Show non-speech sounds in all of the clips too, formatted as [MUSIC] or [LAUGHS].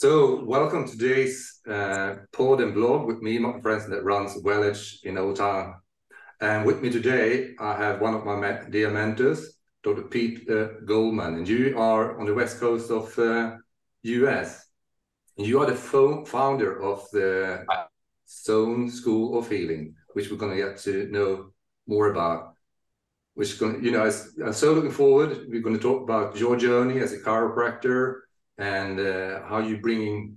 So, welcome to today's uh, pod and blog with me, my friend that runs Welledge in Town. And with me today, I have one of my dear mentors, Dr. Pete uh, Goldman. And you are on the west coast of uh, US. You are the fo founder of the Zone School of Healing, which we're going to get to know more about. Which, you know, I'm so looking forward. We're going to talk about your journey as a chiropractor and uh, how you're bringing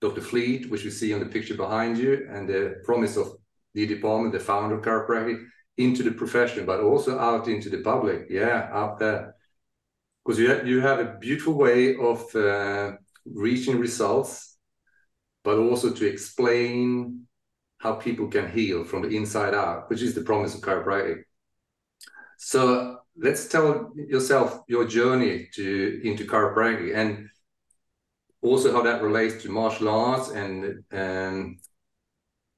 Dr. Fleet, which we see on the picture behind you, and the promise of the D.D. Palmer, the founder of chiropractic, into the profession, but also out into the public. Yeah, out there. Because you have, you have a beautiful way of uh, reaching results, but also to explain how people can heal from the inside out, which is the promise of chiropractic. So let's tell yourself your journey to into chiropractic and also how that relates to martial arts and um,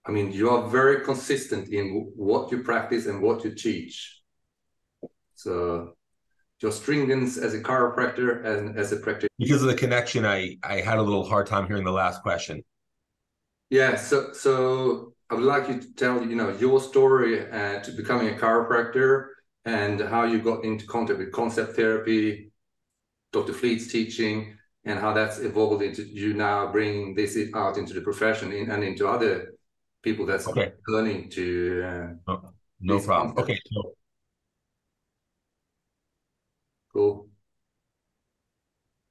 I mean you are very consistent in what you practice and what you teach. So your stringence as a chiropractor and as a practitioner. Because of the connection, I I had a little hard time hearing the last question. Yeah, so so I would like you to tell you know your story uh, to becoming a chiropractor and how you got into contact with concept therapy, Dr. Fleet's teaching, and how that's evolved into you now bringing this out into the profession and into other people that's okay. learning to. Uh, no, no problem. Concepts. Okay. So. Cool.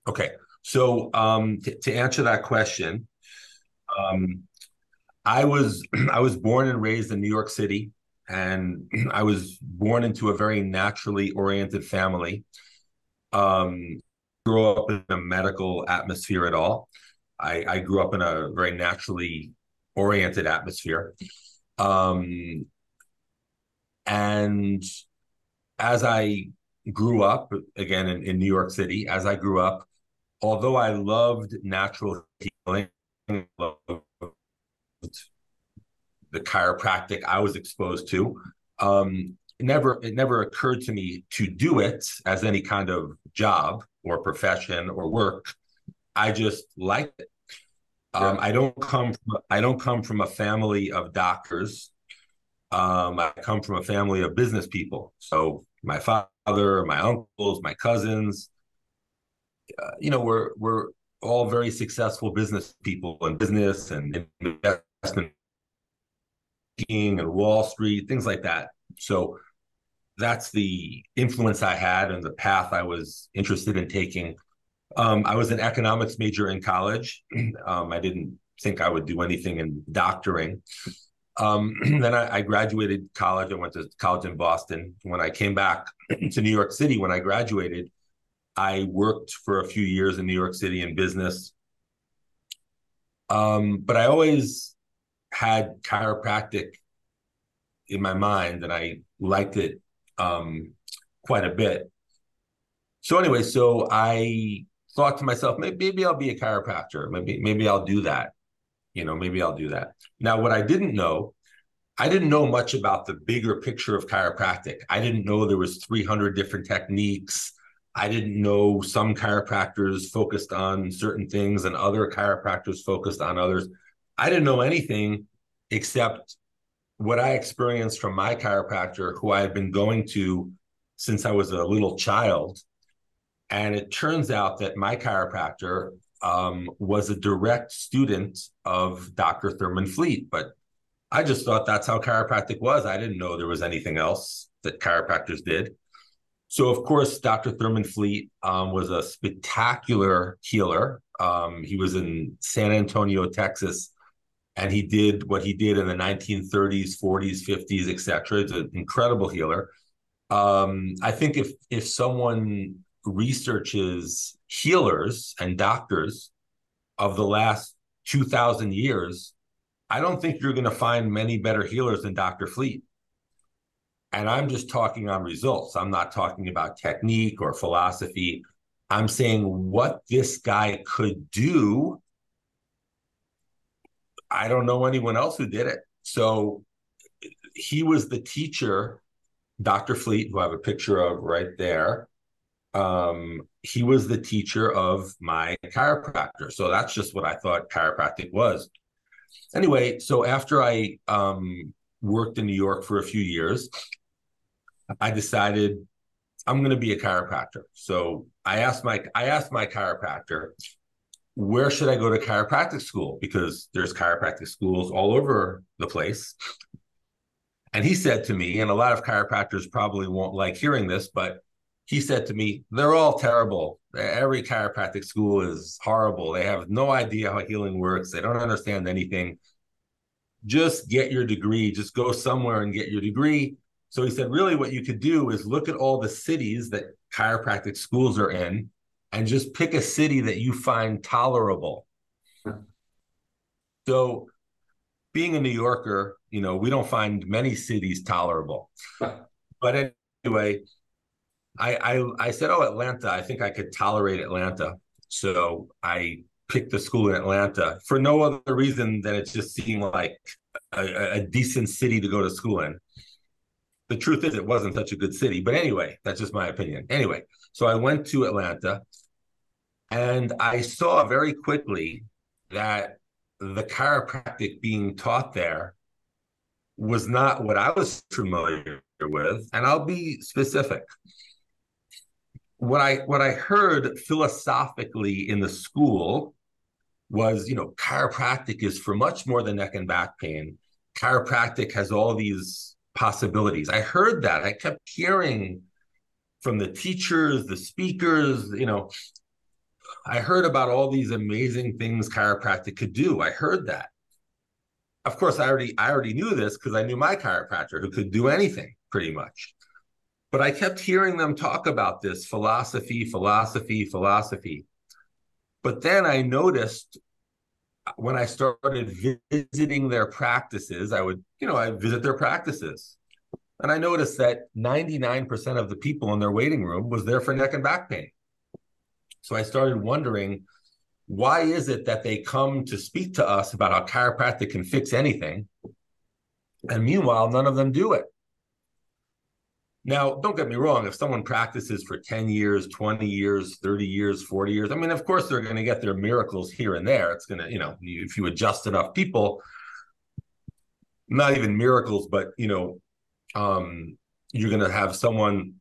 Okay. So um, to, to answer that question, um, I was [CLEARS THROAT] I was born and raised in New York City and [CLEARS THROAT] I was born into a very naturally oriented family. Um, grew up in a medical atmosphere at all. I, I grew up in a very naturally oriented atmosphere. Um, and as I grew up, again in, in New York City, as I grew up, although I loved natural healing, loved the chiropractic I was exposed to. Um, it never it never occurred to me to do it as any kind of job or profession or work. I just liked it. Um, I don't come from I don't come from a family of doctors. Um, I come from a family of business people. So my father, my uncles, my cousins, uh, you know, we're we're all very successful business people in business and investment and Wall Street, things like that. So that's the influence I had and the path I was interested in taking. Um, I was an economics major in college. [CLEARS THROAT] Um, I didn't think I would do anything in doctoring. Um, [CLEARS THROAT] then I, I, graduated college. I went to college in Boston. When I came back [CLEARS THROAT] to New York City, when I graduated, I worked for a few years in New York City in business. Um, but I always had chiropractic in my mind and I liked it um, quite a bit. So anyway, so I thought to myself, maybe, maybe I'll be a chiropractor. Maybe maybe I'll do that. You know, maybe I'll do that. Now, what I didn't know, I didn't know much about the bigger picture of chiropractic. I didn't know there was 300 different techniques. I didn't know some chiropractors focused on certain things and other chiropractors focused on others. I didn't know anything except what I experienced from my chiropractor, who I had been going to since I was a little child. And it turns out that my chiropractor um, was a direct student of Dr. Thurman Fleet. But I just thought that's how chiropractic was. I didn't know there was anything else that chiropractors did. So, of course, Dr. Thurman Fleet um, was a spectacular healer. Um, he was in San Antonio, Texas, and he did what he did in the 1930s, 40s, 50s, etc. It's an incredible healer. Um, I think if if someone researches healers and doctors of the last 2,000 years, I don't think you're going to find many better healers than Dr. Fleet. And I'm just talking on results. I'm not talking about technique or philosophy. I'm saying what this guy could do I don't know anyone else who did it. So he was the teacher, Dr. Fleet, who I have a picture of right there. um, he was the teacher of my chiropractor. So that's just what I thought chiropractic was. Anyway, so after I um, worked in New York for a few years, I decided I'm going to be a chiropractor. So I asked my I asked my chiropractor, where should I go to chiropractic school? Because there's chiropractic schools all over the place. And he said to me, and a lot of chiropractors probably won't like hearing this, but he said to me, they're all terrible. Every chiropractic school is horrible. They have no idea how healing works. They don't understand anything. Just get your degree. Just go somewhere and get your degree. So he said, really, what you could do is look at all the cities that chiropractic schools are in and just pick a city that you find tolerable. So, being a New Yorker, you know, we don't find many cities tolerable. but anyway, I, I I said, oh, Atlanta. I think I could tolerate Atlanta. So I picked the school in Atlanta for no other reason than it just seemed like a, a decent city to go to school in the truth is it wasn't such a good city but anyway that's just my opinion anyway so i went to atlanta and i saw very quickly that the chiropractic being taught there was not what i was familiar with and i'll be specific what i what i heard philosophically in the school was you know chiropractic is for much more than neck and back pain chiropractic has all these possibilities. I heard that. I kept hearing from the teachers, the speakers, you know, I heard about all these amazing things chiropractic could do. I heard that. Of course, I already I already knew this because I knew my chiropractor who could do anything pretty much. But I kept hearing them talk about this philosophy, philosophy, philosophy. But then I noticed uh, when I started visiting their practices, I would, you know, I visit their practices. And I noticed that 99% of the people in their waiting room was there for neck and back pain. So I started wondering why is it that they come to speak to us about how chiropractic can fix anything? And meanwhile, none of them do it. Now, don't get me wrong, if someone practices for 10 years, 20 years, 30 years, 40 years, I mean, of course, they're going to get their miracles here and there. It's going to, you know, if you adjust enough people, not even miracles, but, you know, um, you're going to have someone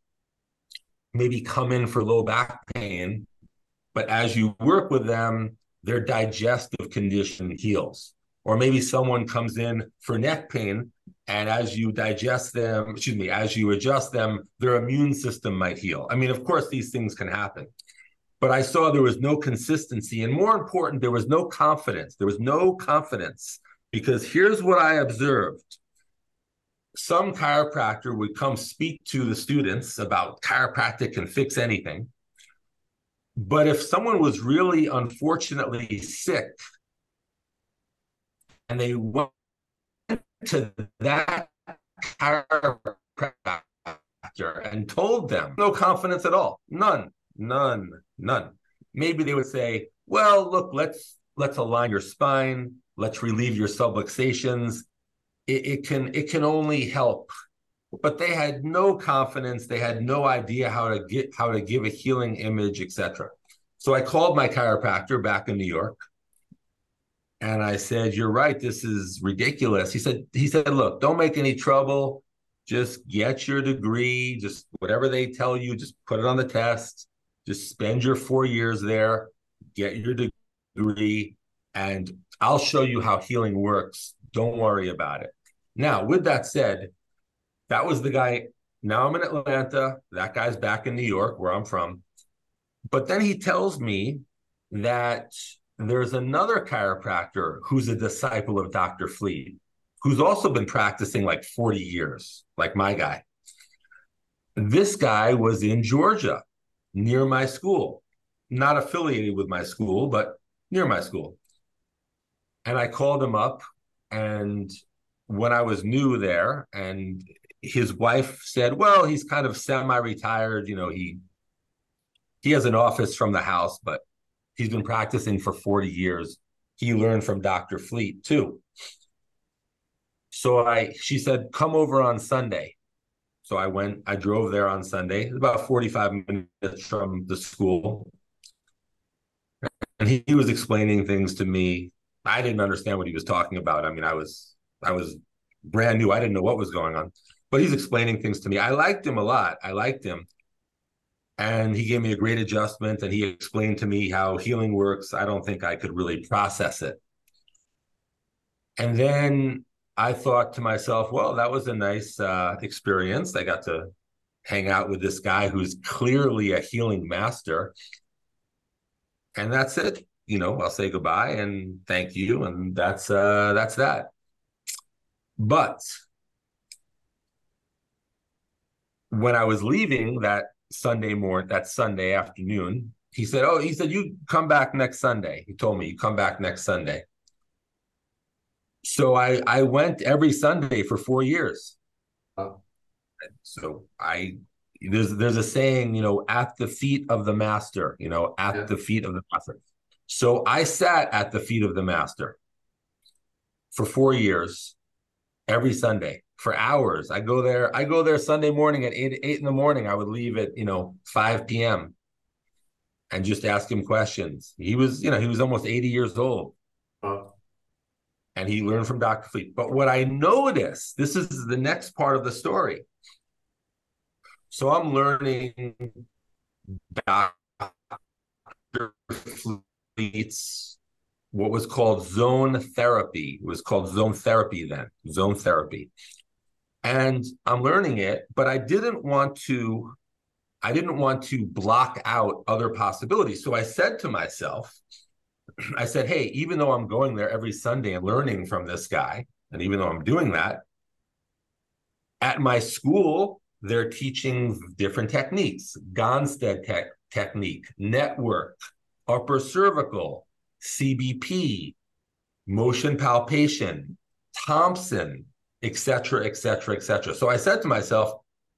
maybe come in for low back pain, but as you work with them, their digestive condition heals. Or maybe someone comes in for neck pain and as you digest them excuse me as you adjust them their immune system might heal. I mean of course these things can happen. But i saw there was no consistency and more important there was no confidence. There was no confidence because here's what i observed some chiropractor would come speak to the students about chiropractic can fix anything. But if someone was really unfortunately sick and they went to that chiropractor and told them no confidence at all. None none none. Maybe they would say well look let's let's align your spine. Let's relieve your subluxations it, it can it can only help but they had no confidence they had no idea how to get how to give a healing image etc so i called my chiropractor back in new york and I said, "You're right. This is ridiculous." He said, "He said, look, don't make any trouble. Just get your degree. Just whatever they tell you, just put it on the test. Just spend your four years there, get your degree, and I'll show you how healing works. Don't worry about it." Now, with that said, that was the guy. Now I'm in Atlanta. That guy's back in New York, where I'm from. But then he tells me that there's another chiropractor who's a disciple of Dr. Fleet, who's also been practicing like 40 years, like my guy. This guy was in Georgia near my school, not affiliated with my school, but near my school. And I called him up. And when I was new there, and his wife said, Well, he's kind of semi retired. You know, he he has an office from the house, but He's been practicing for 40 years. He learned from Dr. Fleet too. So I she said, come over on Sunday. So I went, I drove there on Sunday, about 45 minutes from the school. And he, he was explaining things to me. I didn't understand what he was talking about. I mean, I was I was brand new. I didn't know what was going on. But he's explaining things to me. I liked him a lot. I liked him. And he gave me a great adjustment and he explained to me how healing works. I don't think I could really process it. And then I thought to myself, well, that was a nice uh, experience. I got to hang out with this guy who's clearly a healing master. And that's it. You know, I'll say goodbye and thank you. And that's uh that's that. But when I was leaving that Sunday morning, that Sunday afternoon, he said, Oh, he said, you come back next Sunday. He told me, you come back next Sunday. So I I went every Sunday for four years. Oh. So I there's there's a saying, you know, at the feet of the master, you know, at yeah. the feet of the master. So I sat at the feet of the master for four years, every Sunday for hours. I go there. I go there Sunday morning at eight eight in the morning. I would leave at you know five p.m. and just ask him questions. He was you know he was almost eighty years old and he learned from Dr. Fleet. But what I noticed, this is the next part of the story. So I'm learning Dr. Fleet's what was called zone therapy. It was called zone therapy then, zone therapy. And I'm learning it, but I didn't want to I didn't want to block out other possibilities. So I said to myself, [CLEARS THROAT] I said, hey, even though I'm going there every Sunday and learning from this guy, and even though I'm doing that, at my school, they're teaching different techniques Gonstead te- technique, network, upper cervical, CBP, motion palpation, Thompson, etc., etc., etc. So I said to myself,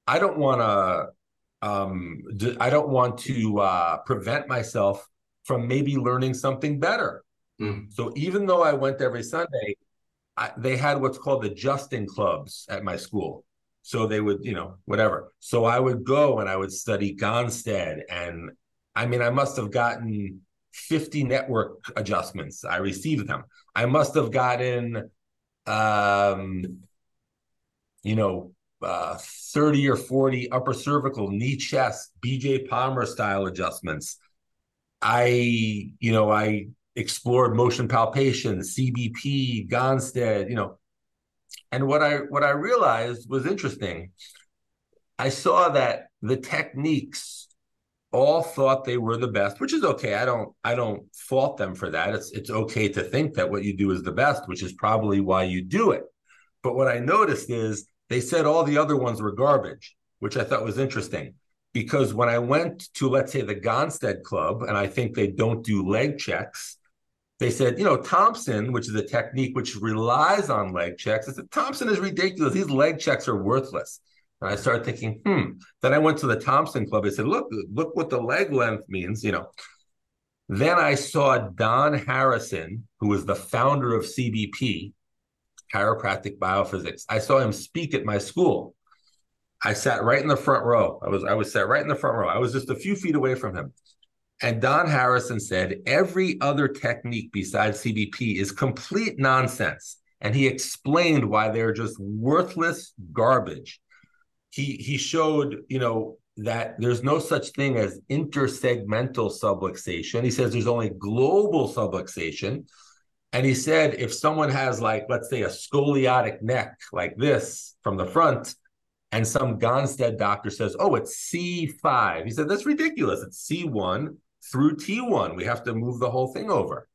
I don't want to, um, I don't want to uh, prevent myself from maybe learning something better. Mm. So even though I went every Sunday, I, they had what's called the adjusting clubs at my school. So they would, you know, whatever. So I would go and I would study Gonstead. And I mean, I must have gotten 50 network adjustments. I received them. I must have gotten, um, you know, uh, 30 or 40 upper cervical, knee chest, BJ Palmer style adjustments. I, you know, I explored motion palpation, CBP, Gonstead, you know. And what I what I realized was interesting. I saw that the techniques all thought they were the best, which is okay. I don't I don't fault them for that. It's it's okay to think that what you do is the best, which is probably why you do it. But what I noticed is they said all the other ones were garbage, which I thought was interesting because when I went to, let's say, the Gonstead Club, and I think they don't do leg checks, they said, you know, Thompson, which is a technique which relies on leg checks, I said, Thompson is ridiculous. These leg checks are worthless. And I started thinking, hmm. Then I went to the Thompson Club. I said, look, look what the leg length means, you know. Then I saw Don Harrison, who was the founder of CBP, chiropractic biophysics. I saw him speak at my school. I sat right in the front row. I was I was sat right in the front row. I was just a few feet away from him. And Don Harrison said every other technique besides CBP is complete nonsense. And he explained why they're just worthless garbage. He he showed, you know, that there's no such thing as intersegmental subluxation. He says there's only global subluxation. And he said if someone has like, let's say, a scoliotic neck like this from the front, and some Gonstead doctor says, oh, it's C5. He said, that's ridiculous. It's C1 through T1. We have to move the whole thing over.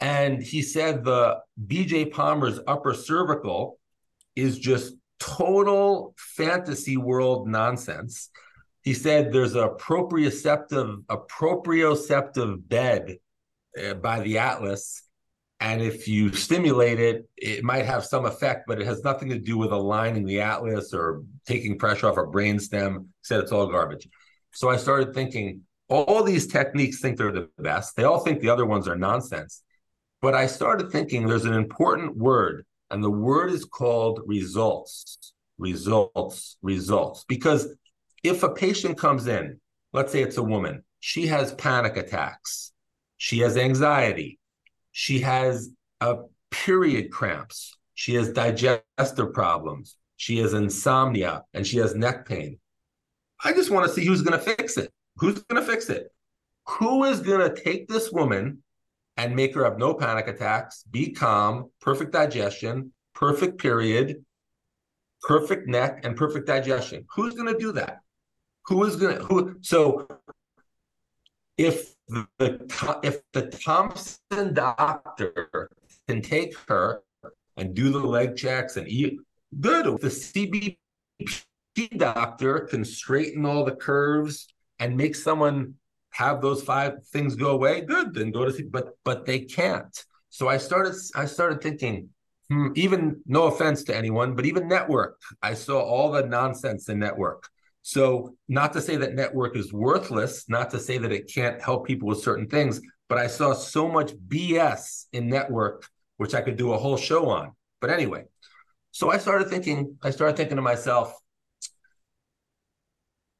And he said the BJ Palmer's upper cervical is just total fantasy world nonsense. He said there's a proprioceptive, a proprioceptive bed uh, by the Atlas and if you stimulate it, it might have some effect, but it has nothing to do with aligning the atlas or taking pressure off a brain stem. Said it's all garbage. So I started thinking, all these techniques think they're the best. They all think the other ones are nonsense. But I started thinking there's an important word, and the word is called results. results, results. Because if a patient comes in, let's say it's a woman, she has panic attacks, she has anxiety, she has a period cramps, she has digestive problems, she has insomnia, and she has neck pain. I just want to see who's going to fix it. Who's going to fix it? Who is going to take this woman and make her have no panic attacks, be calm, perfect digestion, perfect period, perfect neck, and perfect digestion? Who's going to do that? Who is going to who? So if the if the Thompson doctor can take her and do the leg checks and eat good, the CBP doctor can straighten all the curves and make someone have those five things go away, good, then go to sleep. But but they can't. So I started I started thinking, hmm, even no offense to anyone, but even network, I saw all the nonsense in network. So not to say that network is worthless, not to say that it can't help people with certain things, but I saw so much BS in network, which I could do a whole show on. But anyway, so I started thinking, I started thinking to myself,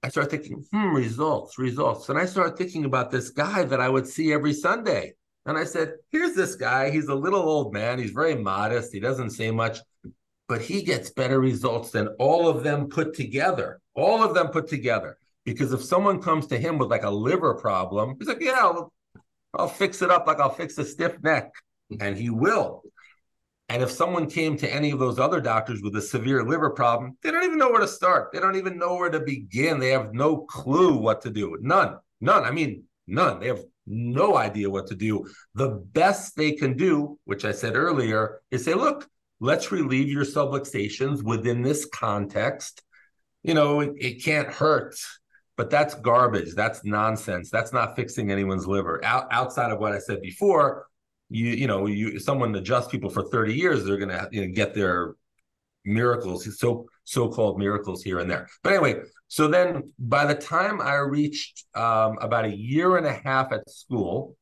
I started thinking, hmm, results, results. And I started thinking about this guy that I would see every Sunday. And I said, here's this guy. He's a little old man. He's very modest. He doesn't say much, but he gets better results than all of them put together. All of them put together. Because if someone comes to him with like a liver problem, he's like, yeah, I'll, I'll fix it up like I'll fix a stiff neck. And he will. And if someone came to any of those other doctors with a severe liver problem, they don't even know where to start. They don't even know where to begin. They have no clue what to do. None, none. I mean, none. They have no idea what to do. The best they can do, which I said earlier, is say, look, let's relieve your subluxations within this context. You know, it, it can't hurt, but that's garbage. That's nonsense. That's not fixing anyone's liver. Out, outside of what I said before, you you know you someone adjusts people for 30 years they're gonna you know, get their miracles so so-called miracles here and there. But anyway so then by the time i reached um, about a year and a half at school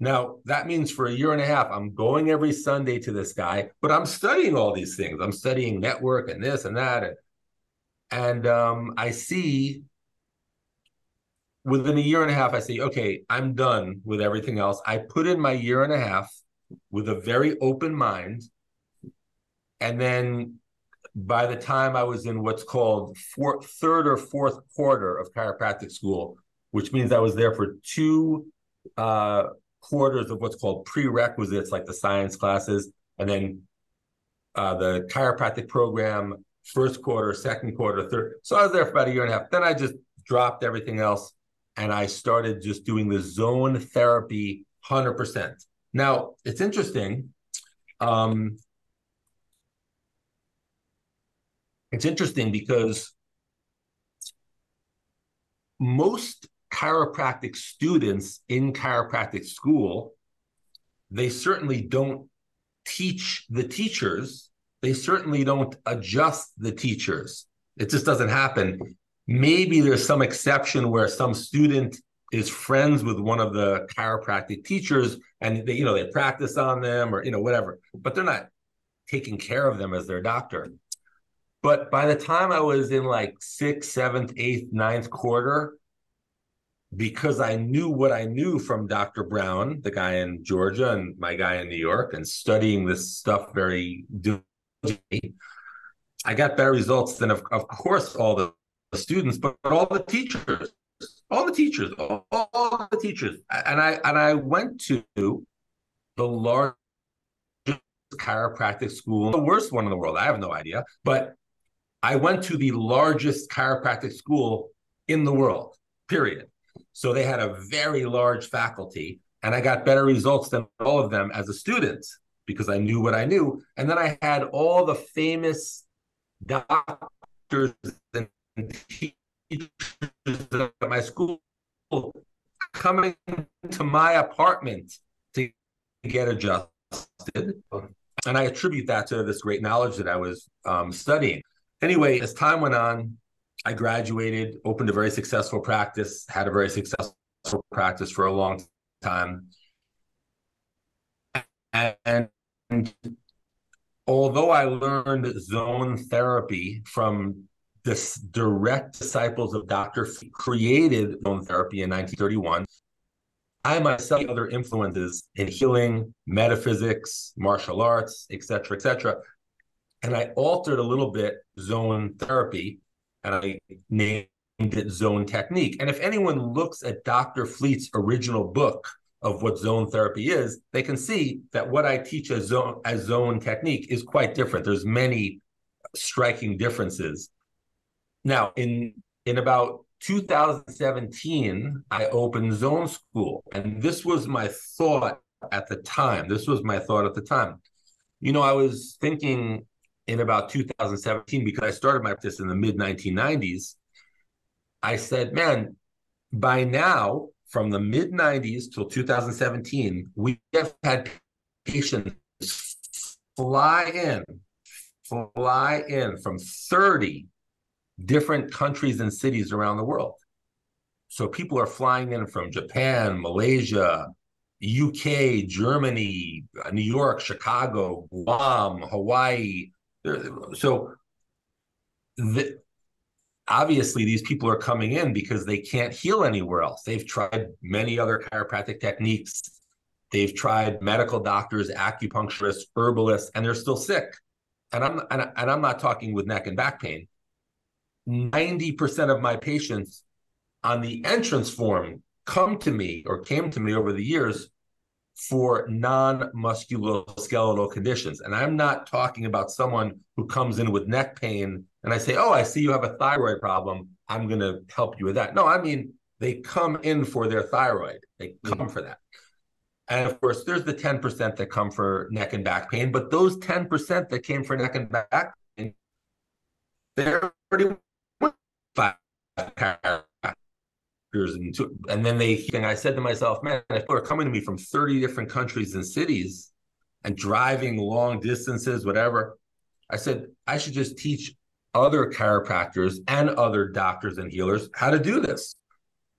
now that means for a year and a half i'm going every sunday to this guy but i'm studying all these things. I'm studying network and this and that and and um, i see within a year and a half, I say, okay, I'm done with everything else. I put in my year and a half with a very open mind. And then by the time I was in what's called fourth, third or fourth quarter of chiropractic school, which means I was there for two uh, quarters of what's called prerequisites, like the science classes, and then uh, the chiropractic program, first quarter, second quarter, third. So I was there for about a year and a half. Then I just dropped everything else and I started just doing the zone therapy 100%. Now, it's interesting. Um, it's interesting because most chiropractic students in chiropractic school, they certainly don't teach the teachers. They certainly don't adjust the teachers. It just doesn't happen maybe there's some exception where some student is friends with one of the chiropractic teachers and they you know they practice on them or you know whatever but they're not taking care of them as their doctor. But by the time i was in like sixth seventh eighth ninth quarter because i knew what i knew from dr brown the guy in georgia and my guy in new york and studying this stuff very diligently i got better results than of, of course all the the students, but, all the teachers, all the teachers, all, all, the teachers. And I and I went to the largest chiropractic school, the worst one in the world. I have no idea, but I went to the largest chiropractic school in the world. Period. So they had a very large faculty, and I got better results than all of them as a student because I knew what I knew. And then I had all the famous doctors and teachers at my school coming to my apartment to get adjusted. And I attribute that to this great knowledge that I was um, studying. Anyway, as time went on, I graduated, opened a very successful practice, had a very successful practice for a long time. And although I learned zone therapy from this direct disciples of Dr. Created zone therapy in 1931, I myself other influences in healing, metaphysics, martial arts, etc., etc. And I altered a little bit zone therapy, and I named it zone technique. And if anyone looks at Dr. Fleet's original book of what zone therapy is, they can see that what I teach as zone as zone technique is quite different. There's many striking differences. Now, in in about 2017, I opened Zone School, and this was my thought at the time. This was my thought at the time. You know, I was thinking in about 2017 because I started my practice in the mid 1990s. I said, man, by now, from the mid 90s till 2017, we have had patients fly in, fly in from 30 different countries and cities around the world. So people are flying in from Japan, Malaysia, UK, Germany, uh, New York, Chicago, Guam, Hawaii. So the, obviously these people are coming in because they can't heal anywhere else. They've tried many other chiropractic techniques. They've tried medical doctors, acupuncturists, herbalists, and they're still sick. And I'm and, and I'm not talking with neck and back pain. 90% of my patients on the entrance form come to me or came to me over the years for non-musculoskeletal conditions. And I'm not talking about someone who comes in with neck pain and I say, "Oh, I see you have a thyroid problem. I'm going to help you with that." No, I mean they come in for their thyroid. They come mm-hmm. for that. And of course, there's the 10% that come for neck and back pain, but those 10% that came for neck and back pain, they're pretty and, and then they and I said to myself, man, if people are coming to me from 30 different countries and cities and driving long distances, whatever, I said I should just teach other chiropractors and other doctors and healers how to do this.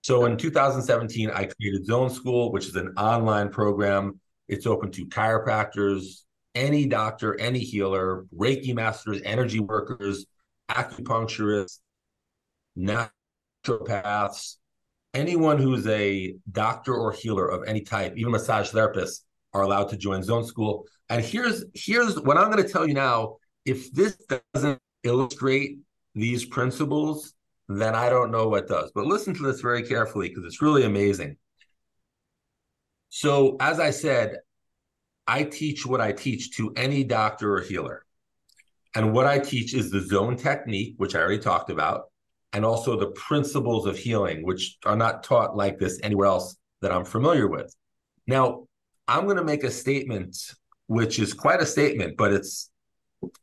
So in 2017, I created Zone School, which is an online program. It's open to chiropractors, any doctor, any healer, Reiki masters, energy workers, acupuncturists, naturopaths, anyone who's a doctor or healer of any type, even massage therapists, are allowed to join Zone School. And here's here's what I'm going to tell you now. If this doesn't illustrate these principles, then I don't know what does. But listen to this very carefully because it's really amazing. So, as I said, I teach what I teach to any doctor or healer. And what I teach is the zone technique, which I already talked about and also the principles of healing, which are not taught like this anywhere else that I'm familiar with. Now, I'm going to make a statement, which is quite a statement, but it's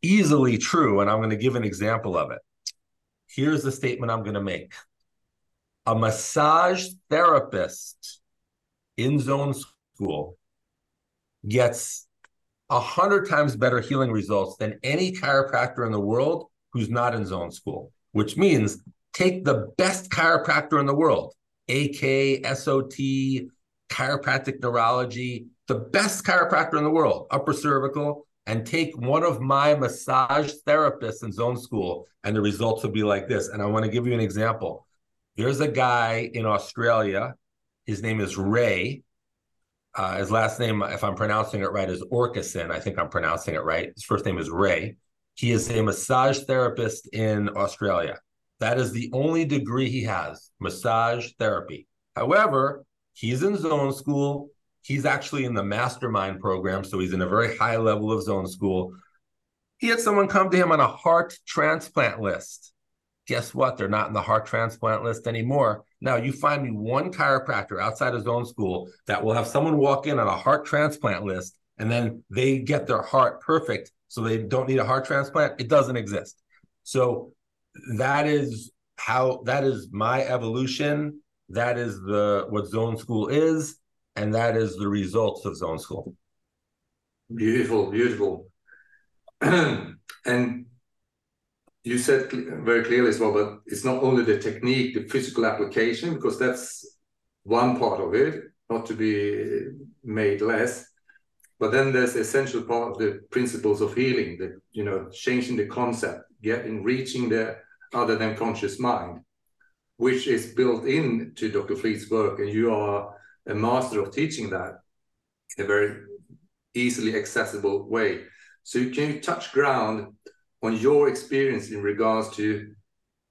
easily true. And I'm going to give an example of it. Here's the statement I'm going to make a massage therapist in zone school gets a hundred times better healing results than any chiropractor in the world who's not in zone school, which means take the best chiropractor in the world, AK, SOT, chiropractic neurology, the best chiropractor in the world, upper cervical, and take one of my massage therapists in zone school, and the results will be like this. And I want to give you an example. There's a guy in Australia. His name is Ray. Uh, his last name, if I'm pronouncing it right, is Orkison. I think I'm pronouncing it right. His first name is Ray. He is a massage therapist in Australia. That is the only degree he has massage therapy. However, he's in zone school. He's actually in the mastermind program. So he's in a very high level of zone school. He had someone come to him on a heart transplant list. Guess what? They're not in the heart transplant list anymore. Now, you find me one chiropractor outside of zone school that will have someone walk in on a heart transplant list and then they get their heart perfect so they don't need a heart transplant. It doesn't exist. So that is how that is my evolution. That is the what zone school is, and that is the results of zone school. Beautiful, beautiful. [CLEARS THROAT] and you said very clearly as well, but it's not only the technique, the physical application, because that's one part of it, not to be made less. but then there's the essential part of the principles of healing, that you know, changing the concept, getting reaching the other than conscious mind, which is built into Dr. Fleet's work, and you are a master of teaching that in a very easily accessible way. So can you touch ground on your experience in regards to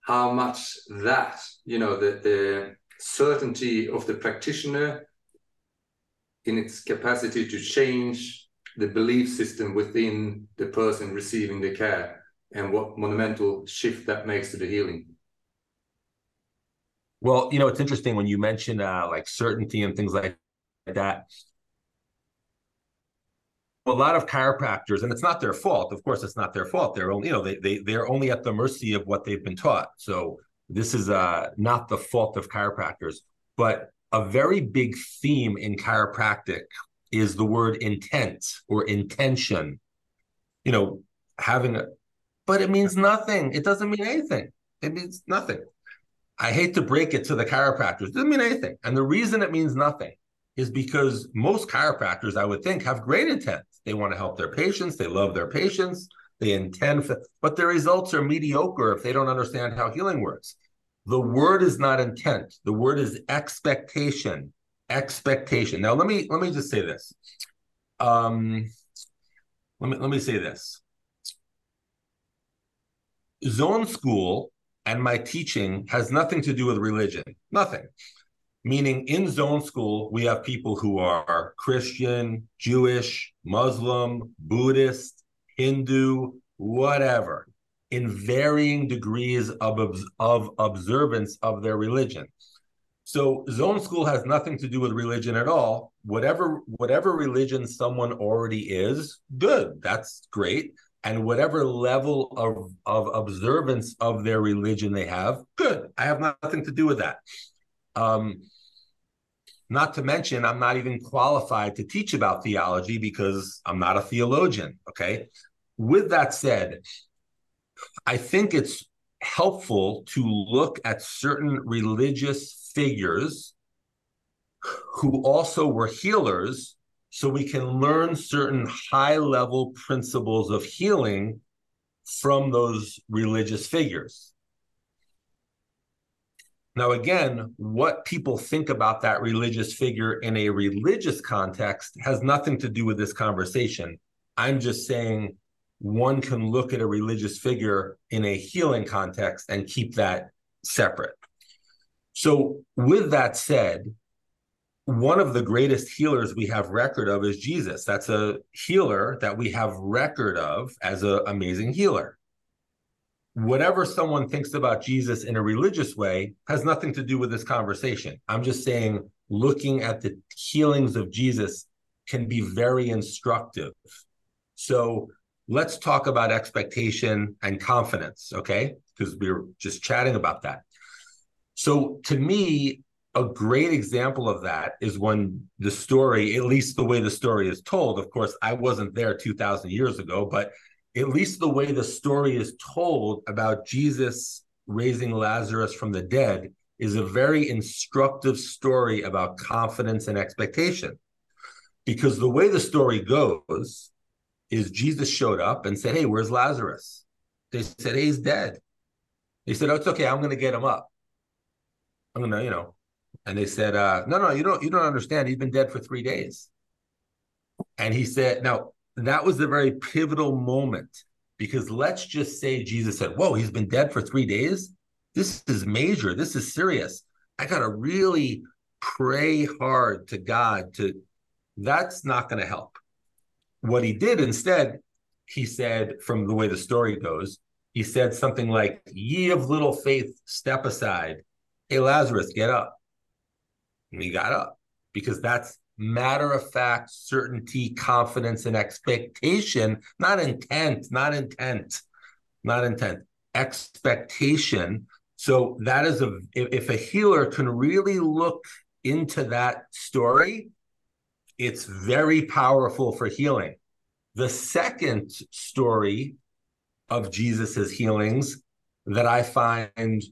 how much that, you know, the, the certainty of the practitioner in its capacity to change the belief system within the person receiving the care and what monumental shift that makes to the healing. Well, you know, it's interesting when you mention uh, like certainty and things like that. A lot of chiropractors, and it's not their fault. Of course, it's not their fault. They're only, you know, they they they're only at the mercy of what they've been taught. So this is uh, not the fault of chiropractors, but a very big theme in chiropractic is the word intent or intention. You know, having a, but it means nothing. It doesn't mean anything. It means nothing. I hate to break it to the chiropractors. It doesn't mean anything. And the reason it means nothing is because most chiropractors, I would think, have great intent. They want to help their patients. They love their patients. They intend, for, but their results are mediocre if they don't understand how healing works. The word is not intent. The word is expectation. Expectation. Now let me let me just say this. Um, let me let me say this. Zone school and my teaching has nothing to do with religion. Nothing. Meaning, in zone school, we have people who are Christian, Jewish, Muslim, Buddhist, Hindu, whatever in varying degrees of, of observance of their religion. So zone school has nothing to do with religion at all. Whatever whatever religion someone already is, good. That's great. And whatever level of, of observance of their religion they have, good. I have nothing to do with that. Um, not to mention, I'm not even qualified to teach about theology because I'm not a theologian. Okay. With that said, I think it's helpful to look at certain religious figures who also were healers so we can learn certain high level principles of healing from those religious figures. Now, again, what people think about that religious figure in a religious context has nothing to do with this conversation. I'm just saying one can look at a religious figure in a healing context and keep that separate. So, with that said, one of the greatest healers we have record of is Jesus. That's a healer that we have record of as an amazing healer. Whatever someone thinks about Jesus in a religious way has nothing to do with this conversation. I'm just saying, looking at the healings of Jesus can be very instructive. So, let's talk about expectation and confidence, okay? Because we were just chatting about that. So to me, a great example of that is when the story, at least the way the story is told, of course, I wasn't there 2,000 years ago, but at least the way the story is told about Jesus raising Lazarus from the dead is a very instructive story about confidence and expectation. Because the way the story goes is Jesus showed up and said, Hey, where's Lazarus? They said, Hey, he's dead. He said, Oh, it's okay, I'm gonna get him up. I'm gonna, you know. And they said, uh, no, no, you don't you don't understand. He's been dead for three days. And he said, now that was the very pivotal moment because let's just say Jesus said, Whoa, he's been dead for three days. This is major. This is serious. I gotta really pray hard to God to that's not going to help. What he did instead, he said, from the way the story goes, he said something like, Ye of little faith, step aside. Hey, Lazarus, get up. And he got up because that's matter of fact, certainty, confidence, and expectation, not intent, not intent, not intent, expectation. So that is a, if a healer can really look into that story, it's very powerful for healing. The second story of Jesus's healings that I find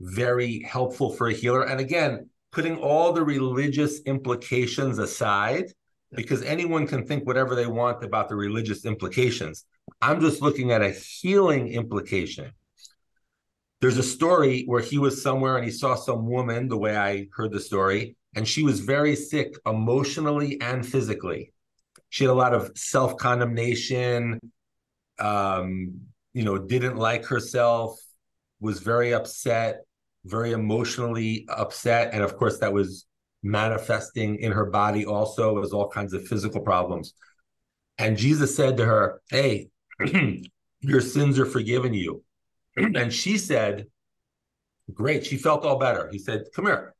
very helpful for a healer, and again, putting all the religious implications aside, because anyone can think whatever they want about the religious implications. I'm just looking at a healing implication. There's a story where he was somewhere and he saw some woman, the way I heard the story, and she was very sick emotionally and physically. She had a lot of self condemnation, um, you know, didn't like herself, was very upset, very emotionally upset. And of course, that was manifesting in her body also as all kinds of physical problems. And Jesus said to her, Hey, [CLEARS THROAT] your sins are forgiven you. [CLEARS THROAT] and she said, Great. She felt all better. He said, Come here.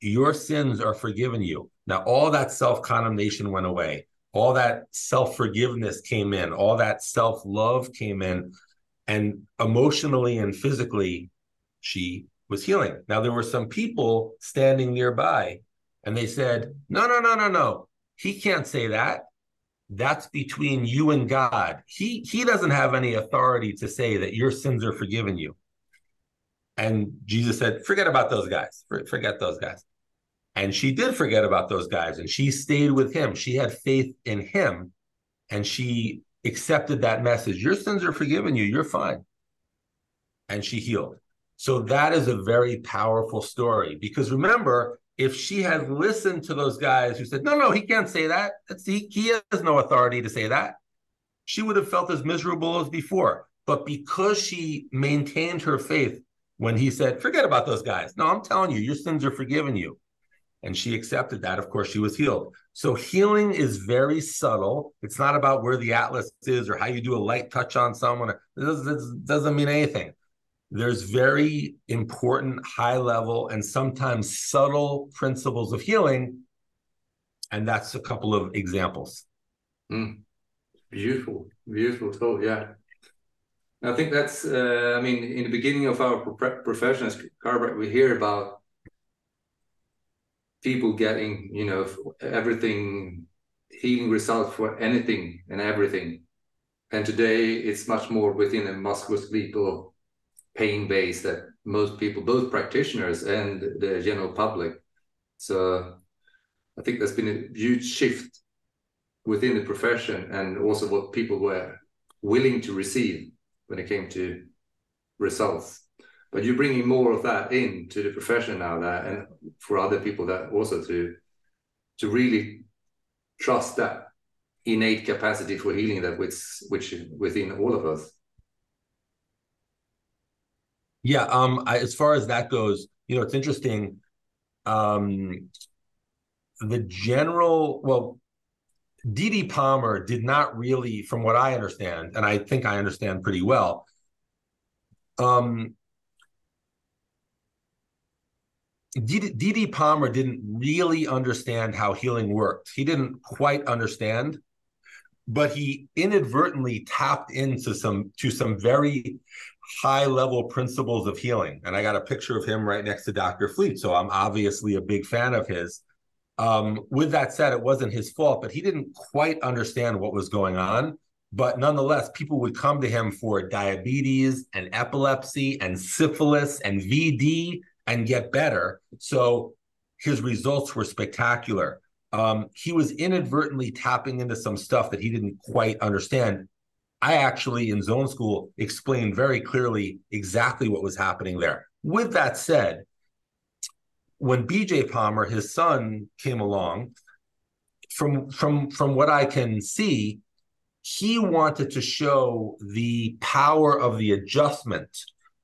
Your sins are forgiven you. Now, all that self condemnation went away. All that self forgiveness came in. All that self love came in. And emotionally and physically, she was healing. Now, there were some people standing nearby and they said, No, no, no, no, no. He can't say that. That's between you and God. He he doesn't have any authority to say that your sins are forgiven you. And Jesus said, Forget about those guys. Forget those guys. And she did forget about those guys and she stayed with him. She had faith in him and she accepted that message. Your sins are forgiven you. You're fine. And she healed. So that is a very powerful story because remember, if she had listened to those guys who said, no, no, he can't say that. That's, he, he has no authority to say that. She would have felt as miserable as before. But because she maintained her faith when he said, forget about those guys. No, I'm telling you, your sins are forgiven you. And she accepted that. Of course, she was healed. So healing is very subtle. It's not about where the atlas is or how you do a light touch on someone. It doesn't mean anything there's very important, high level, and sometimes subtle principles of healing. And that's a couple of examples. Mm. Beautiful, beautiful thought. Yeah. I think that's, uh, I mean, in the beginning of our pro- profession as chiropractor, we hear about people getting, you know, everything, healing results for anything and everything. And today it's much more within a musculoskeletal pain base that most people, both practitioners and the general public. So I think there's been a huge shift within the profession and also what people were willing to receive when it came to results. But you're bringing more of that into the profession now, that and for other people that also to to really trust that innate capacity for healing that which which within all of us. Yeah, um, I, as far as that goes, you know, it's interesting. Um, the general, well, D.D. Palmer did not really, from what I understand, and I think I understand pretty well, um, D.D. Palmer didn't really understand how healing worked. He didn't quite understand, but he inadvertently tapped into some to some very high level principles of healing. And I got a picture of him right next to Dr. Fleet. So I'm obviously a big fan of his. Um, with that said, it wasn't his fault, but he didn't quite understand what was going on. But nonetheless, people would come to him for diabetes and epilepsy and syphilis and VD and get better. So his results were spectacular. Um, he was inadvertently tapping into some stuff that he didn't quite understand. I actually, in zone school, explained very clearly exactly what was happening there. With that said, when BJ Palmer, his son, came along, from from from what I can see, he wanted to show the power of the adjustment.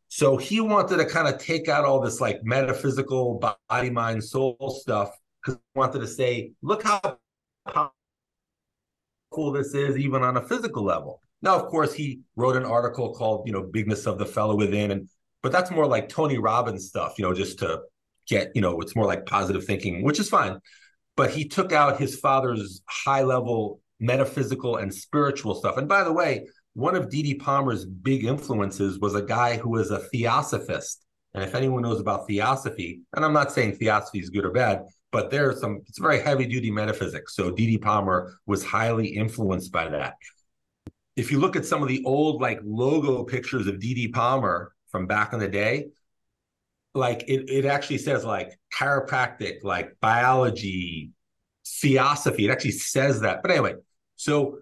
So he wanted to kind of take out all this like metaphysical body, mind, soul stuff because he wanted to say, look how powerful this is, even on a physical level. Now, of course, he wrote an article called, you know, Bigness of the Fellow Within. And but that's more like Tony Robbins stuff, you know, just to get, you know, it's more like positive thinking, which is fine. But he took out his father's high level metaphysical and spiritual stuff. And by the way, one of D.D. Palmer's big influences was a guy who was a theosophist. And if anyone knows about theosophy, and I'm not saying theosophy is good or bad, but there's some, it's very heavy duty metaphysics. So D.D. Palmer was highly influenced by that if you look at some of the old like logo pictures of DD Palmer from back in the day, like it, it actually says like chiropractic, like biology, theosophy. It actually says that. But anyway, so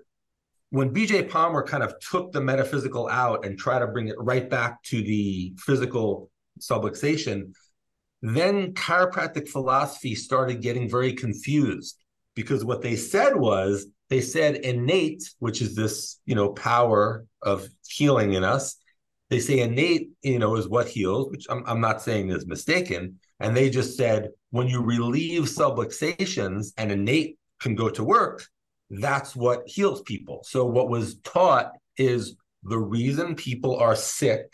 when BJ Palmer kind of took the metaphysical out and tried to bring it right back to the physical subluxation, then chiropractic philosophy started getting very confused because what they said was they said innate, which is this, you know, power of healing in us. They say innate, you know, is what heals, which I'm, I'm not saying is mistaken. And they just said when you relieve subluxations and innate can go to work, that's what heals people. So what was taught is the reason people are sick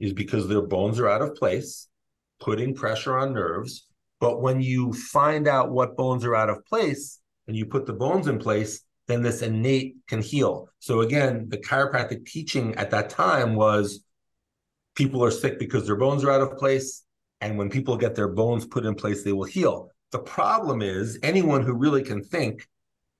is because their bones are out of place, putting pressure on nerves. But when you find out what bones are out of place and you put the bones in place, then this innate can heal. So again, the chiropractic teaching at that time was people are sick because their bones are out of place. And when people get their bones put in place, they will heal. The problem is anyone who really can think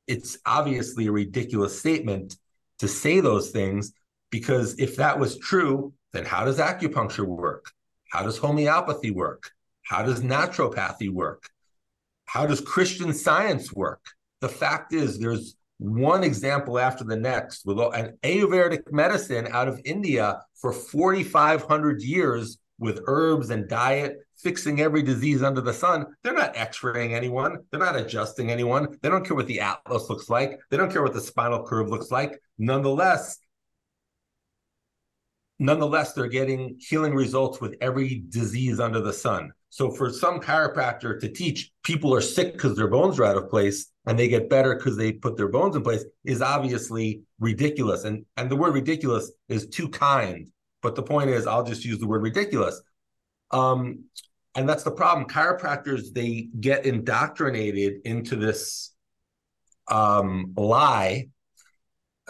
it's obviously a ridiculous statement to say those things because if that was true, then how does acupuncture work? How does homeopathy work? How does naturopathy work? How does Christian science work? The fact is, there's one example after the next with an Ayurvedic medicine out of India for 4,500 years with herbs and diet fixing every disease under the sun. They're not x-raying anyone. They're not adjusting anyone. They don't care what the atlas looks like. They don't care what the spinal curve looks like. Nonetheless, nonetheless, they're getting healing results with every disease under the sun. So for some chiropractor to teach people are sick because their bones are out of place and they get better because they put their bones in place is obviously ridiculous. And and the word ridiculous is too kind. But the point is, I'll just use the word ridiculous. Um, and that's the problem. Chiropractors they get indoctrinated into this um, lie.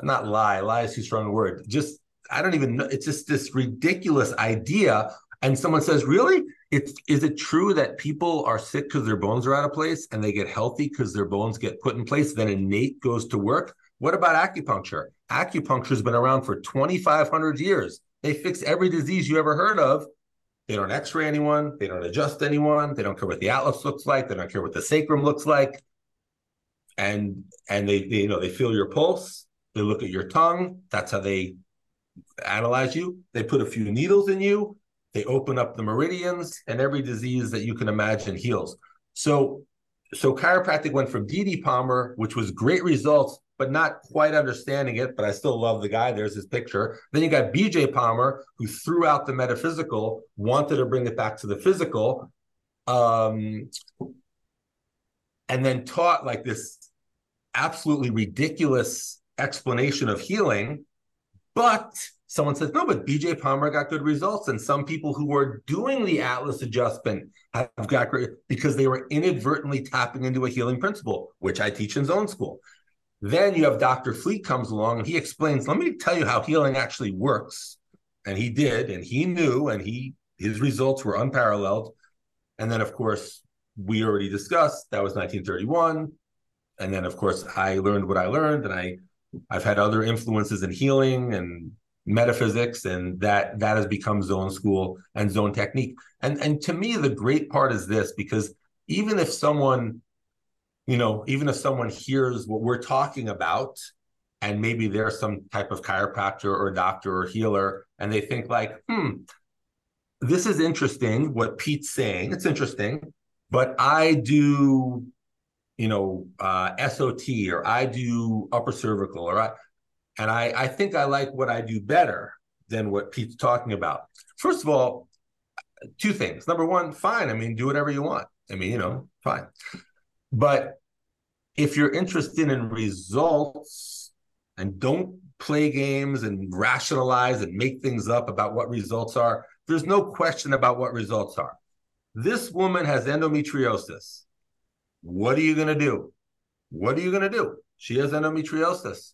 Not lie. Lie is too strong a word. Just I don't even know. It's just this ridiculous idea. And someone says, "Really? It's is it true that people are sick because their bones are out of place, and they get healthy because their bones get put in place? Then innate goes to work. What about acupuncture? Acupuncture has been around for 2,500 years. They fix every disease you ever heard of they don't x-ray anyone. They don't adjust anyone. They don't care what the atlas looks like. They don't care what the sacrum looks like. And and they, they you know they feel your pulse. They look at your tongue. That's how they analyze you. They put a few needles in you. They open up the meridians, and every disease that you can imagine heals. So so chiropractic went from D.D. Palmer, which was great results, but not quite understanding it. But I still love the guy. There's his picture. Then you got BJ Palmer, who threw out the metaphysical, wanted to bring it back to the physical, um, and then taught like this absolutely ridiculous explanation of healing. But someone says, no, but BJ Palmer got good results. And some people who were doing the Atlas adjustment have got great because they were inadvertently tapping into a healing principle, which I teach in zone school. Then you have Dr. Fleet comes along and he explains, let me tell you how healing actually works. And he did, and he knew, and he his results were unparalleled. And then, of course, we already discussed that was 1931. And then, of course, I learned what I learned, and I I've had other influences in healing and metaphysics, and that that has become zone school and zone technique. And and to me, the great part is this because even if someone you know, even if someone hears what we're talking about, and maybe they're some type of chiropractor or doctor or healer, and they think like, hmm, this is interesting what Pete's saying. It's interesting, but I do, you know, uh, SOT or I do upper cervical or I, and I, I think I like what I do better than what Pete's talking about. First of all, two things. Number one, fine. I mean, do whatever you want. I mean, you know, fine. But if you're interested in results and don't play games and rationalize and make things up about what results are, there's no question about what results are. This woman has endometriosis. What are you going to do? What are you going to do? She has endometriosis.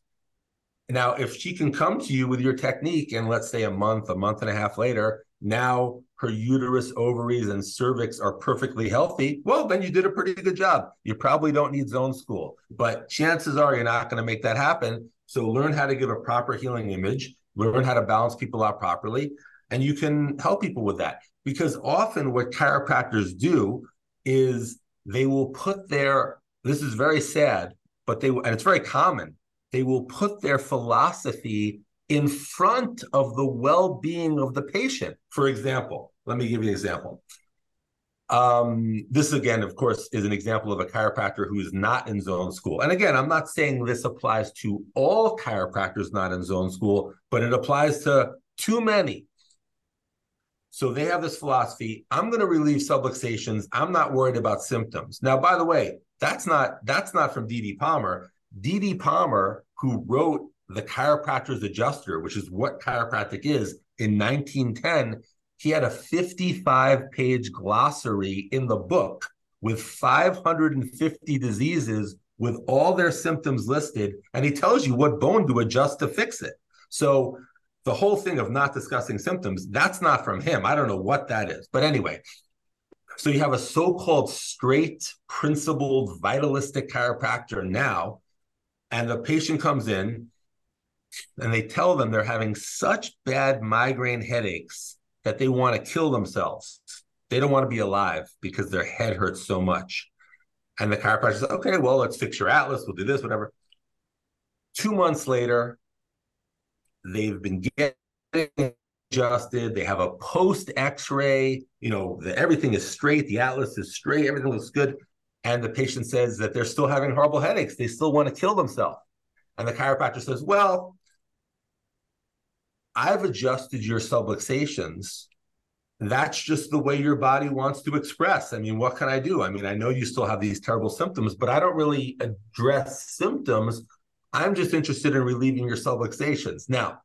Now, if she can come to you with your technique and let's say a month, a month and a half later, now her uterus, ovaries, and cervix are perfectly healthy, well, then you did a pretty good job. You probably don't need zone school, but chances are you're not going to make that happen. So learn how to give a proper healing image, learn how to balance people out properly, and you can help people with that. Because often what chiropractors do is they will put their this is very sad, but they and it's very common. They will put their philosophy in front of the well-being of the patient. For example, let me give you an example. Um, this again, of course, is an example of a chiropractor who is not in zone school. And again, I'm not saying this applies to all chiropractors not in zone school, but it applies to too many. So they have this philosophy. I'm going to relieve subluxations. I'm not worried about symptoms. Now, by the way, that's not that's not from D.D. Palmer. D.D. Palmer, who wrote the Chiropractor's Adjuster, which is what chiropractic is, in 1910, he had a 55 page glossary in the book with 550 diseases with all their symptoms listed. And he tells you what bone to adjust to fix it. So the whole thing of not discussing symptoms, that's not from him. I don't know what that is. But anyway, so you have a so called straight, principled, vitalistic chiropractor now, and the patient comes in and they tell them they're having such bad migraine headaches that they want to kill themselves. They don't want to be alive because their head hurts so much. And the chiropractor says, okay, well, let's fix your atlas. We'll do this, whatever. Two months later, they've been getting adjusted. They have a post x-ray. You know, the, everything is straight. The atlas is straight. Everything looks good. And the patient says that they're still having horrible headaches. They still want to kill themselves. And the chiropractor says, well, I've adjusted your subluxations. That's just the way your body wants to express. I mean, what can I do? I mean, I know you still have these terrible symptoms, but I don't really address symptoms. I'm just interested in relieving your subluxations. Now,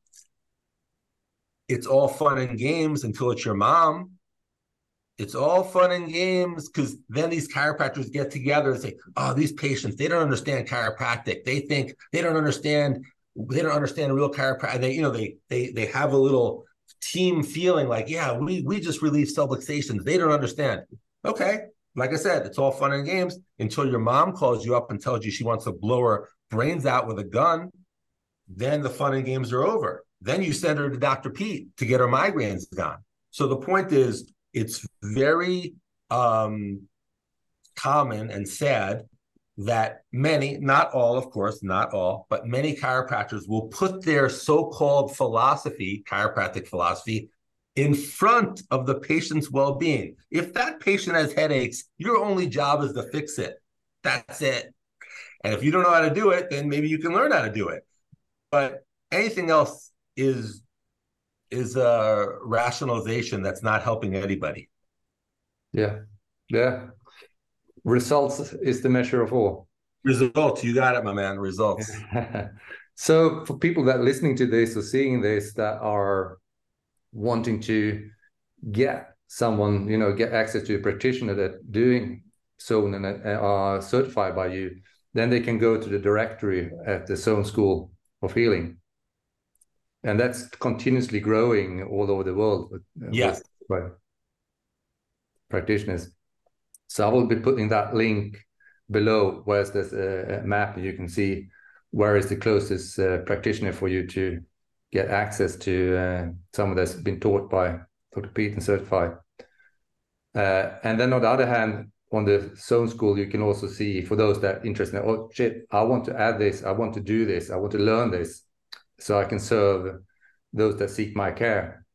it's all fun and games until it's your mom. It's all fun and games because then these chiropractors get together and say, "Oh, these patients, they don't understand chiropractic. They think they don't understand they don't understand real chiropractic. They, you know, they they they have a little team feeling like, yeah, we we just relieve subluxations. They don't understand. Okay, like I said, it's all fun and games until your mom calls you up and tells you she wants to blow her brains out with a gun. Then the fun and games are over. Then you send her to Dr. Pete to get her migraines gone. So the point is, it's very um, common and sad that many, not all, of course, not all, but many chiropractors will put their so called philosophy, chiropractic philosophy, in front of the patient's well being. If that patient has headaches, your only job is to fix it. That's it. And if you don't know how to do it, then maybe you can learn how to do it. But anything else is is a rationalization that's not helping anybody. Yeah. Yeah results is the measure of all. Results, you got it, my man. Results. [LAUGHS] so for people that listening to this or seeing this that are wanting to get someone, you know, get access to a practitioner that doing zone and uh, are certified by you, then they can go to the directory at the Zone School of Healing. And that's continuously growing all over the world. Yes. practitioners. So I will be putting that link below where there's a, map you can see where is the closest uh, practitioner for you to get access to uh, someone that's been taught by Dr. Pete and certified. Uh, and then on the other hand, on the zone school, you can also see for those that are interested, oh shit, I want to add this, I want to do this, I want to learn this, so I can serve those that seek my care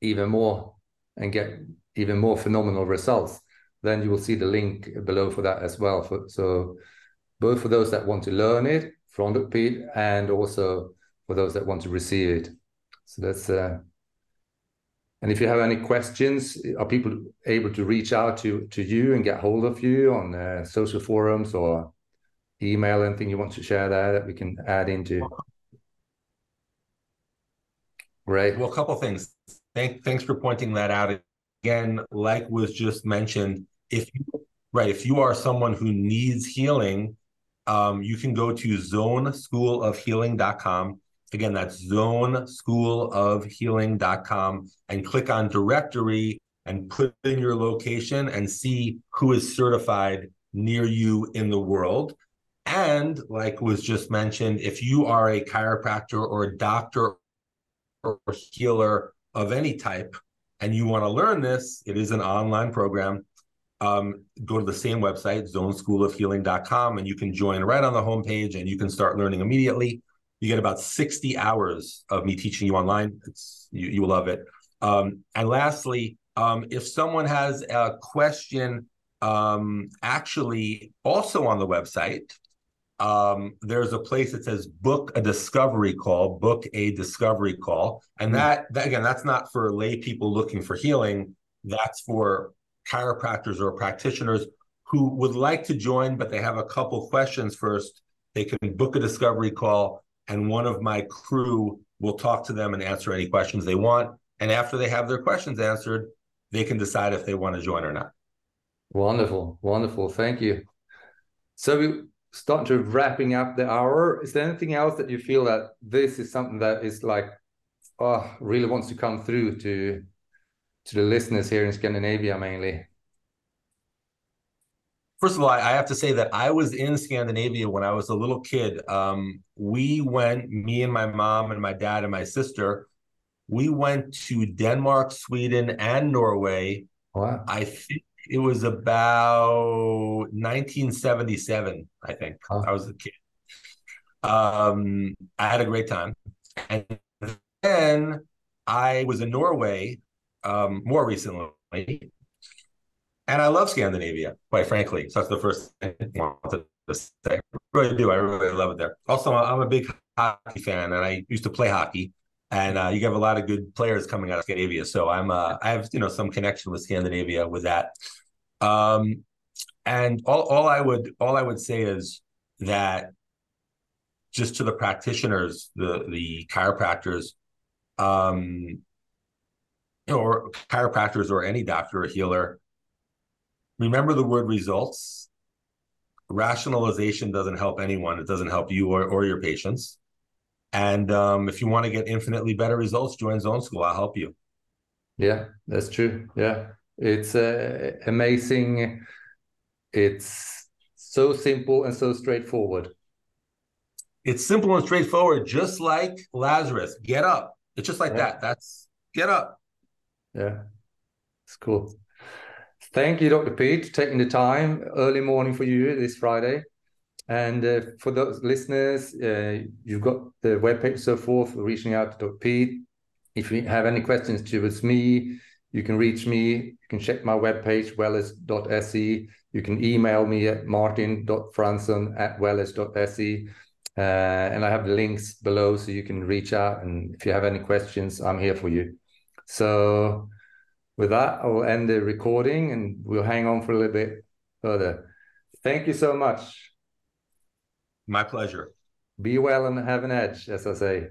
even more and get even more phenomenal results then you will see the link below for that as well. For, so both for those that want to learn it from Pete and also for those that want to receive it. So that's uh, and if you have any questions, are people able to reach out to to you and get hold of you on uh, social forums or email? Anything you want to share there that we can add into? Great. Well, a couple things. Thank, thanks for pointing that out. Again, like was just mentioned, if you right if you are someone who needs healing um, you can go to zoneschoolofhealing.com again that's zoneschoolofhealing.com and click on directory and put in your location and see who is certified near you in the world and like was just mentioned if you are a chiropractor or a doctor or healer of any type and you want to learn this it is an online program um, go to the same website, zoneschoolofhealing.com, and you can join right on the homepage and you can start learning immediately. You get about 60 hours of me teaching you online. It's you, you will love it. Um, and lastly, um, if someone has a question, um, actually also on the website, um, there's a place that says book a discovery call, book a discovery call. And hmm. that, that again, that's not for lay people looking for healing. That's for chiropractors or practitioners who would like to join, but they have a couple questions first. They can book a discovery call, and one of my crew will talk to them and answer any questions they want. And after they have their questions answered, they can decide if they want to join or not. Wonderful, wonderful. Thank you. So we start to wrapping up the hour. Is there anything else that you feel that this is something that is like, oh, really wants to come through to to the listeners here in Scandinavia mainly? First of all, I have to say that I was in Scandinavia when I was a little kid. Um, we went, me and my mom and my dad and my sister, we went to Denmark, Sweden, and Norway. Wow. I think it was about 1977, I think. Huh. I was a kid. Um, I had a great time. And then I was in Norway um, more recently. And I love Scandinavia, quite frankly. So that's the first thing I wanted to say. I really do. I really love it there. Also, I'm a big hockey fan, and I used to play hockey. And uh, you have a lot of good players coming out of Scandinavia. So I'm, uh, I have, you know, some connection with Scandinavia with that. Um, and all, all I would, all I would say is that just to the practitioners, the the chiropractors, um, or chiropractors or any doctor or healer, remember the word results. Rationalization doesn't help anyone. It doesn't help you or, or your patients. And um, if you want to get infinitely better results, join Zone School. I'll help you. Yeah, that's true. Yeah, it's uh, amazing. It's so simple and so straightforward. It's simple and straightforward, just like Lazarus. Get up. It's just like yeah. that. That's get up. Yeah, it's cool. Thank you, Dr. Pete, for taking the time early morning for you this Friday. And uh, for those listeners, uh, you've got the webpage so forth, reaching out to Dr. Pete. If you have any questions towards me, you can reach me. You can check my webpage, welledge.se. You can email me at martin.fransson at welledge.se. Uh, and I have the links below so you can reach out. And if you have any questions, I'm here for you. So with that, I will end the recording and we'll hang on for a little bit further. Thank you so much. My pleasure. Be well and have an edge, as I say.